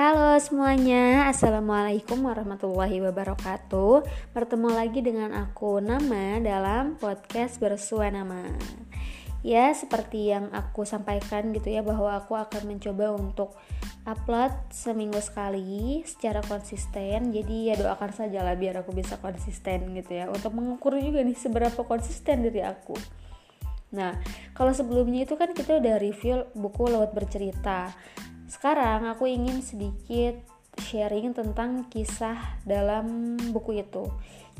Halo semuanya, Assalamualaikum warahmatullahi wabarakatuh. Bertemu lagi dengan aku Nama dalam podcast Bersua Nama. Ya seperti yang aku sampaikan gitu ya Bahwa aku akan mencoba untuk upload seminggu sekali secara konsisten. Jadi ya doakan saja lah biar aku bisa konsisten gitu ya. Untuk mengukur juga nih seberapa konsisten dari aku. Nah, kalau sebelumnya itu kan kita udah review buku Laut Bercerita sekarang aku ingin sedikit sharing tentang kisah dalam buku itu.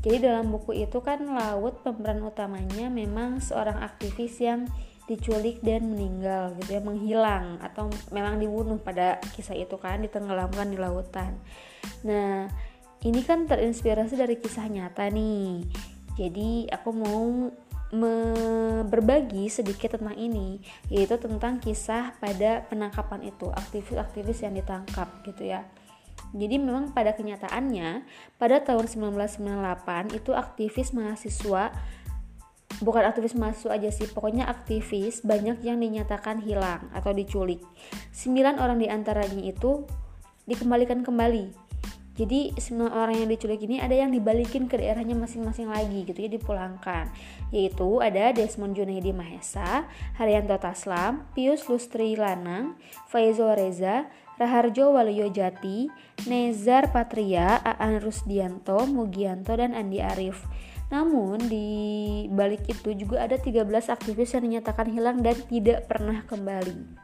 Jadi dalam buku itu kan Laut pemeran utamanya memang seorang aktivis yang diculik dan meninggal gitu ya, menghilang atau memang dibunuh pada kisah itu kan ditenggelamkan di lautan. Nah, ini kan terinspirasi dari kisah nyata nih. Jadi aku mau berbagi sedikit tentang ini yaitu tentang kisah pada penangkapan itu aktivis-aktivis yang ditangkap gitu ya. Jadi memang pada kenyataannya pada tahun 1998 itu aktivis mahasiswa bukan aktivis mahasiswa aja sih pokoknya aktivis banyak yang dinyatakan hilang atau diculik. 9 orang di antaranya itu dikembalikan kembali jadi semua orang yang diculik ini ada yang dibalikin ke daerahnya masing-masing lagi gitu ya dipulangkan yaitu ada Desmond Junaidi Mahesa, Haryanto Taslam, Pius Lustri Lanang, Faizul Reza, Raharjo Waluyo Jati, Nezar Patria, Aan Rusdianto, Mugianto, dan Andi Arif. Namun di balik itu juga ada 13 aktivis yang dinyatakan hilang dan tidak pernah kembali.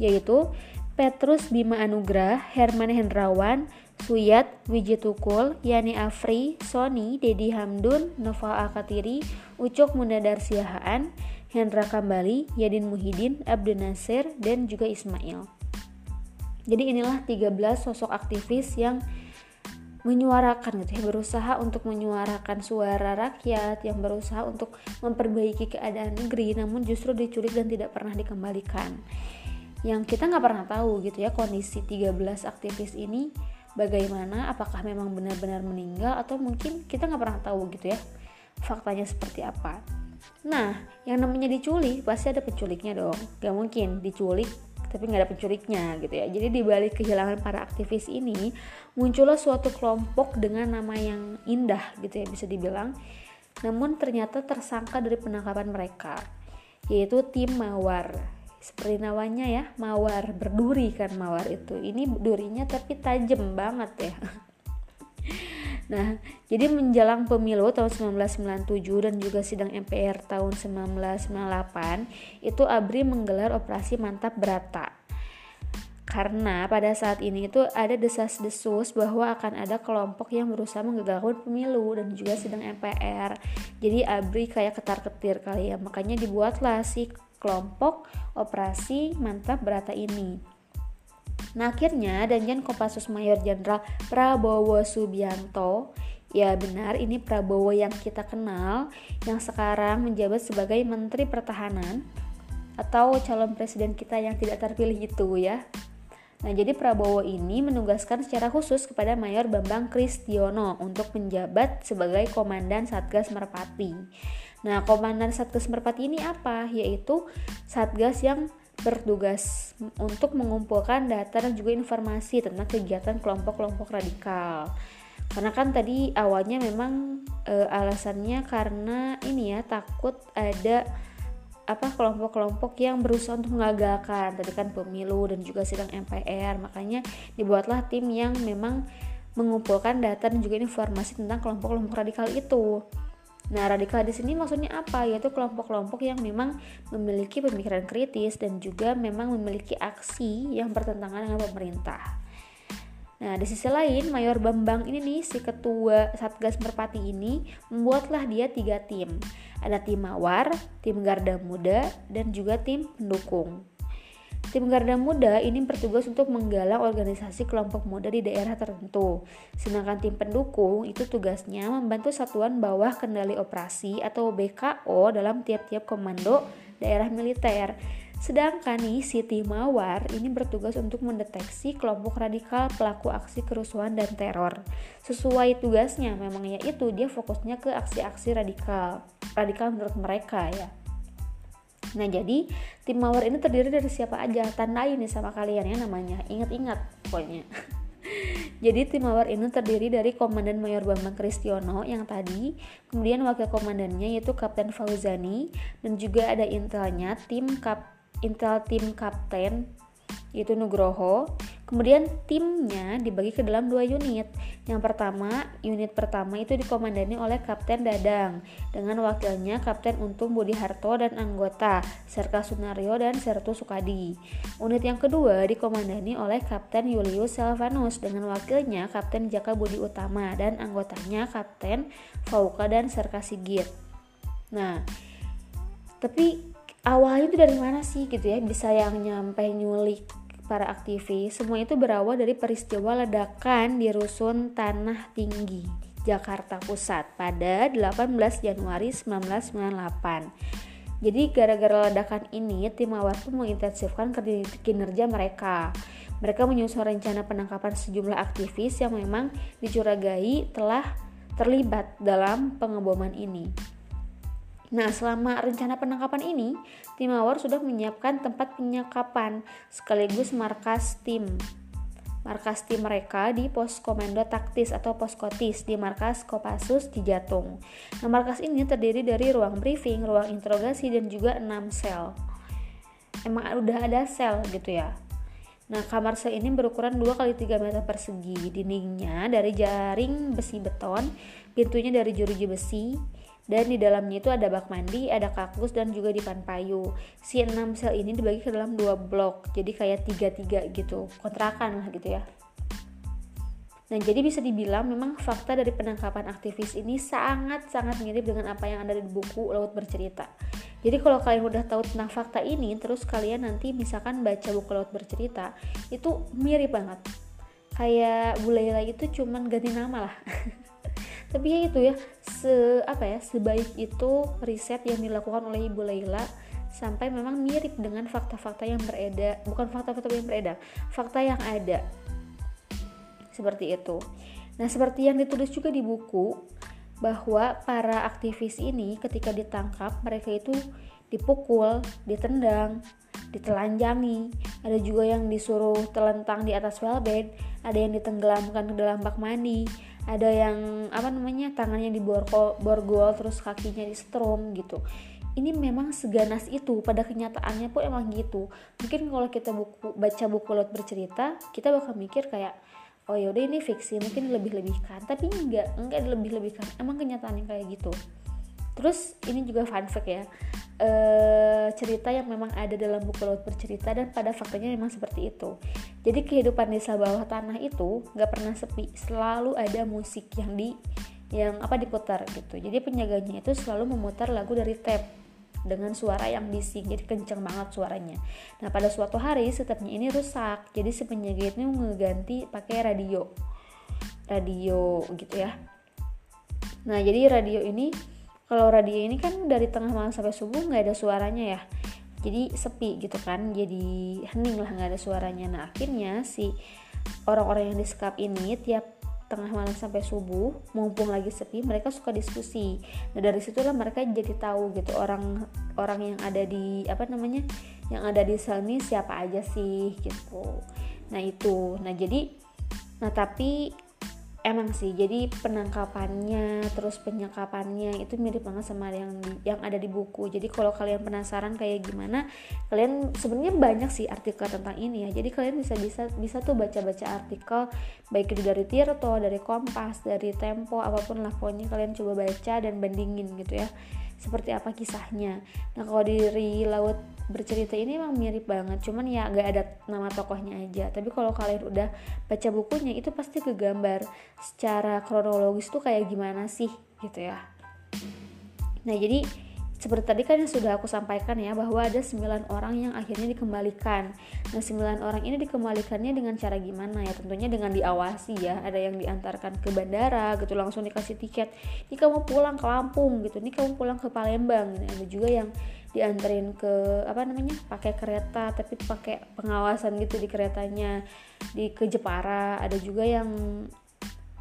Yaitu Petrus Bima Anugrah, Herman Hendrawan, Suyat, Wijitukul, Yani Afri, Sony, Dedi Hamdun, Nova Akatiri, Ucok Mundadar Siahaan, Hendra Kambali, Yadin Muhyiddin, Abdul Nasir, dan juga Ismail. Jadi inilah 13 sosok aktivis yang menyuarakan gitu ya, berusaha untuk menyuarakan suara rakyat, yang berusaha untuk memperbaiki keadaan negeri, namun justru diculik dan tidak pernah dikembalikan. Yang kita nggak pernah tahu gitu ya kondisi 13 aktivis ini bagaimana apakah memang benar-benar meninggal atau mungkin kita nggak pernah tahu gitu ya faktanya seperti apa. Nah yang namanya diculik pasti ada penculiknya dong. Gak mungkin diculik tapi nggak ada penculiknya gitu ya. Jadi dibalik kehilangan para aktivis ini muncullah suatu kelompok dengan nama yang indah gitu ya bisa dibilang. Namun ternyata tersangka dari penangkapan mereka yaitu tim Mawar seperti namanya ya mawar berduri kan mawar itu ini durinya tapi tajam banget ya Nah, jadi menjelang pemilu tahun 1997 dan juga sidang MPR tahun 1998, itu ABRI menggelar operasi Mantap Berata. Karena pada saat ini itu ada desas-desus bahwa akan ada kelompok yang berusaha menggagalkan pemilu dan juga sidang MPR. Jadi ABRI kayak ketar-ketir kali ya. Makanya dibuatlah si kelompok operasi mantap berata ini. Nah akhirnya Danjen Kopassus Mayor Jenderal Prabowo Subianto Ya benar ini Prabowo yang kita kenal yang sekarang menjabat sebagai Menteri Pertahanan atau calon presiden kita yang tidak terpilih itu ya. Nah, jadi Prabowo ini menugaskan secara khusus kepada Mayor Bambang Kristiono untuk menjabat sebagai Komandan Satgas Merpati. Nah, Komandan Satgas Merpati ini apa? Yaitu Satgas yang bertugas untuk mengumpulkan data dan juga informasi tentang kegiatan kelompok-kelompok radikal. Karena kan tadi awalnya memang e, alasannya karena ini ya takut ada apa kelompok-kelompok yang berusaha untuk mengagalkan tadi kan pemilu dan juga sidang MPR makanya dibuatlah tim yang memang mengumpulkan data dan juga informasi tentang kelompok-kelompok radikal itu. Nah, radikal di sini maksudnya apa? Yaitu kelompok-kelompok yang memang memiliki pemikiran kritis dan juga memang memiliki aksi yang bertentangan dengan pemerintah. Nah, di sisi lain, Mayor Bambang ini nih, si ketua Satgas Merpati ini, membuatlah dia tiga tim. Ada tim Mawar, tim Garda Muda, dan juga tim pendukung. Tim Garda Muda ini bertugas untuk menggalang organisasi kelompok muda di daerah tertentu. Sedangkan tim pendukung itu tugasnya membantu satuan bawah kendali operasi atau BKO dalam tiap-tiap komando daerah militer. Sedangkan nih si tim Mawar ini bertugas untuk mendeteksi kelompok radikal pelaku aksi kerusuhan dan teror. Sesuai tugasnya memang yaitu dia fokusnya ke aksi-aksi radikal. Radikal menurut mereka ya. Nah jadi tim mawar ini terdiri dari siapa aja? Tandai nih sama kalian ya namanya. Ingat-ingat pokoknya. Jadi tim mawar ini terdiri dari Komandan Mayor Bambang Kristiono yang tadi Kemudian wakil komandannya yaitu Kapten Fauzani Dan juga ada intelnya tim kap Intel tim Kapten yaitu Nugroho Kemudian timnya dibagi ke dalam dua unit. Yang pertama, unit pertama itu dikomandani oleh Kapten Dadang dengan wakilnya Kapten Untung Budi Harto dan anggota Serka Sunario dan Sertu Sukadi. Unit yang kedua dikomandani oleh Kapten Julius Selvanus dengan wakilnya Kapten Jaka Budi Utama dan anggotanya Kapten Fauka dan Serka Sigit. Nah, tapi awalnya itu dari mana sih gitu ya bisa yang nyampe nyulik para aktivis, semua itu berawal dari peristiwa ledakan di Rusun Tanah Tinggi, Jakarta Pusat pada 18 Januari 1998. Jadi gara-gara ledakan ini, tim Mawar pun mengintensifkan kinerja mereka. Mereka menyusun rencana penangkapan sejumlah aktivis yang memang dicurigai telah terlibat dalam pengeboman ini. Nah, selama rencana penangkapan ini, tim Mawar sudah menyiapkan tempat penyekapan sekaligus markas tim. Markas tim mereka di pos komando taktis atau pos kotis di markas Kopassus di Jatung. Nah, markas ini terdiri dari ruang briefing, ruang interogasi, dan juga 6 sel. Emang udah ada sel gitu ya. Nah, kamar sel ini berukuran 2 kali 3 meter persegi. Dindingnya dari jaring besi beton, pintunya dari jeruji besi, dan di dalamnya itu ada bak mandi, ada kakus dan juga dipan payu. Si 6 sel ini dibagi ke dalam dua blok, jadi kayak tiga-tiga gitu, kontrakan lah gitu ya. Nah, jadi bisa dibilang memang fakta dari penangkapan aktivis ini sangat-sangat mirip dengan apa yang ada di buku Laut Bercerita. Jadi kalau kalian udah tahu tentang fakta ini, terus kalian nanti misalkan baca buku Laut Bercerita, itu mirip banget. Kayak Bu itu cuman ganti nama lah. tapi ya itu ya se apa ya sebaik itu riset yang dilakukan oleh Ibu Laila sampai memang mirip dengan fakta-fakta yang beredar. Bukan fakta-fakta yang beredar fakta yang ada. Seperti itu. Nah seperti yang ditulis juga di buku bahwa para aktivis ini ketika ditangkap mereka itu dipukul, ditendang, ditelanjangi, ada juga yang disuruh telentang di atas wellbed, ada yang ditenggelamkan ke dalam bak mandi, ada yang apa namanya tangannya di borgol terus kakinya di strom gitu. Ini memang seganas itu pada kenyataannya pun emang gitu. Mungkin kalau kita buku baca buku laut bercerita kita bakal mikir kayak oh yaudah ini fiksi mungkin lebih lebihkan tapi enggak enggak lebih lebihkan emang kenyataannya kayak gitu. Terus ini juga fun fact ya e, cerita yang memang ada dalam buku laut bercerita dan pada faktanya memang seperti itu jadi kehidupan desa bawah tanah itu nggak pernah sepi. Selalu ada musik yang di yang apa diputar gitu. Jadi penjaganya itu selalu memutar lagu dari tape dengan suara yang bising. Jadi kenceng banget suaranya. Nah pada suatu hari setapnya ini rusak. Jadi si penjaga itu ngeganti pakai radio. Radio gitu ya. Nah jadi radio ini kalau radio ini kan dari tengah malam sampai subuh nggak ada suaranya ya jadi sepi gitu kan jadi hening lah nggak ada suaranya. Nah akhirnya si orang-orang yang disekap ini tiap tengah malam sampai subuh mumpung lagi sepi mereka suka diskusi. Nah dari situlah mereka jadi tahu gitu orang orang yang ada di apa namanya yang ada di sini siapa aja sih gitu. Nah itu. Nah jadi nah tapi emang sih jadi penangkapannya terus penyekapannya itu mirip banget sama yang yang ada di buku. Jadi kalau kalian penasaran kayak gimana kalian sebenarnya banyak sih artikel tentang ini ya. Jadi kalian bisa bisa bisa tuh baca baca artikel baik itu dari Tirto dari Kompas dari Tempo apa pun lah pokoknya kalian coba baca dan bandingin gitu ya seperti apa kisahnya. Nah kalau di laut bercerita ini emang mirip banget cuman ya gak ada nama tokohnya aja. Tapi kalau kalian udah baca bukunya itu pasti kegambar secara kronologis tuh kayak gimana sih gitu ya. Nah jadi seperti tadi kan yang sudah aku sampaikan ya bahwa ada 9 orang yang akhirnya dikembalikan. Nah, 9 orang ini dikembalikannya dengan cara gimana ya? Tentunya dengan diawasi ya. Ada yang diantarkan ke bandara gitu langsung dikasih tiket. Ini kamu pulang ke Lampung gitu. Ini kamu pulang ke Palembang. Gitu. Ada juga yang dianterin ke apa namanya? pakai kereta tapi pakai pengawasan gitu di keretanya di ke Jepara. Ada juga yang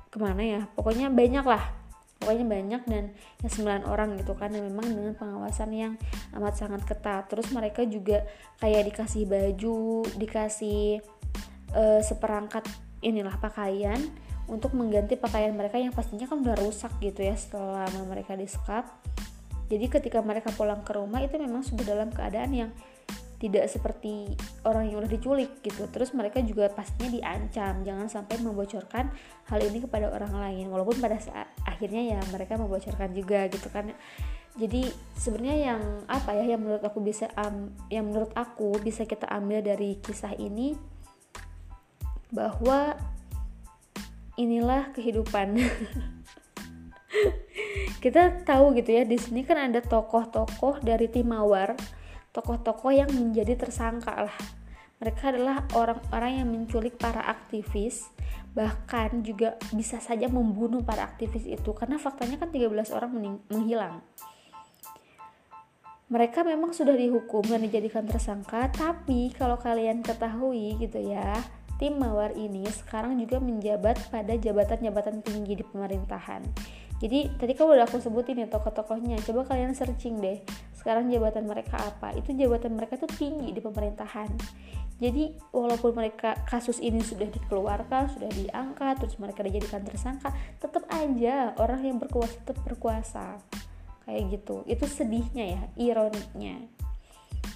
ke mana ya? Pokoknya banyak lah pokoknya banyak dan ya 9 orang gitu kan dan memang dengan pengawasan yang amat sangat ketat. Terus mereka juga kayak dikasih baju dikasih uh, seperangkat inilah pakaian untuk mengganti pakaian mereka yang pastinya kan udah rusak gitu ya setelah mereka disekap. Jadi ketika mereka pulang ke rumah itu memang sudah dalam keadaan yang tidak seperti orang yang udah diculik gitu. Terus mereka juga pastinya diancam jangan sampai membocorkan hal ini kepada orang lain. Walaupun pada saat akhirnya ya mereka membocorkan juga gitu kan jadi sebenarnya yang apa ya yang menurut aku bisa um, yang menurut aku bisa kita ambil dari kisah ini bahwa inilah kehidupan kita tahu gitu ya di sini kan ada tokoh-tokoh dari Timawar tokoh-tokoh yang menjadi tersangka lah. Mereka adalah orang-orang yang menculik para aktivis, bahkan juga bisa saja membunuh para aktivis itu karena faktanya kan 13 orang menghilang. Mereka memang sudah dihukum dan dijadikan tersangka, tapi kalau kalian ketahui gitu ya, tim Mawar ini sekarang juga menjabat pada jabatan-jabatan tinggi di pemerintahan. Jadi tadi kan udah aku sebutin ya tokoh-tokohnya. Coba kalian searching deh. Sekarang jabatan mereka apa? Itu jabatan mereka tuh tinggi di pemerintahan. Jadi walaupun mereka kasus ini sudah dikeluarkan, sudah diangkat, terus mereka dijadikan tersangka, tetap aja orang yang berkuasa tetap berkuasa. Kayak gitu. Itu sedihnya ya, ironiknya.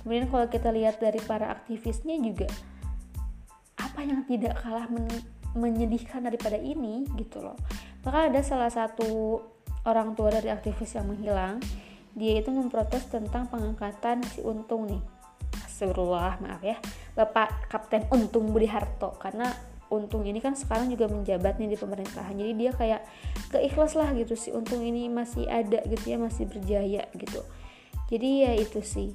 Kemudian kalau kita lihat dari para aktivisnya juga apa yang tidak kalah men menyedihkan daripada ini gitu loh. Maka ada salah satu orang tua dari aktivis yang menghilang dia itu memprotes tentang pengangkatan si Untung nih. Astagfirullah maaf ya. Bapak Kapten Untung Budi Harto karena Untung ini kan sekarang juga menjabat nih di pemerintahan. Jadi dia kayak keikhlas lah gitu si Untung ini masih ada gitu ya masih berjaya gitu. Jadi ya itu sih.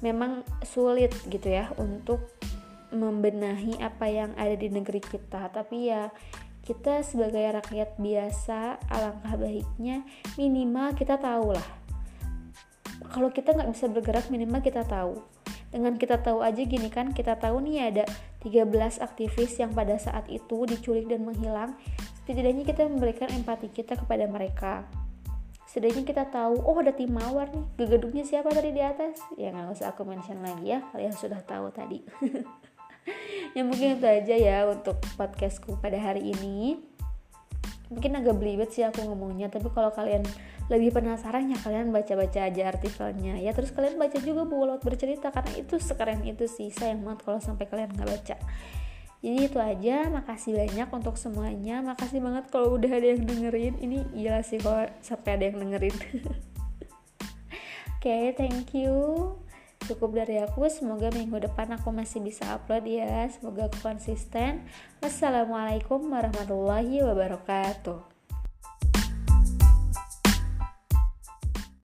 Memang sulit gitu ya untuk membenahi apa yang ada di negeri kita. Tapi ya kita sebagai rakyat biasa alangkah baiknya minimal kita tahu lah kalau kita nggak bisa bergerak minimal kita tahu. Dengan kita tahu aja gini kan kita tahu nih ada 13 aktivis yang pada saat itu diculik dan menghilang setidaknya kita memberikan empati kita kepada mereka. Setidaknya kita tahu oh ada tim mawar nih gegeduknya siapa tadi di atas? Ya nggak usah aku mention lagi ya kalian sudah tahu tadi ya mungkin itu aja ya untuk podcastku pada hari ini. Mungkin agak belibet sih aku ngomongnya tapi kalau kalian lebih penasaran ya kalian baca-baca aja artikelnya. Ya terus kalian baca juga Bu Laut bercerita karena itu sekeren itu sih. Sayang banget kalau sampai kalian nggak baca. Jadi itu aja. Makasih banyak untuk semuanya. Makasih banget kalau udah ada yang dengerin. Ini iya sih kalau sampai ada yang dengerin. Oke okay, thank you cukup dari aku semoga minggu depan aku masih bisa upload ya. Semoga konsisten. Wassalamualaikum warahmatullahi wabarakatuh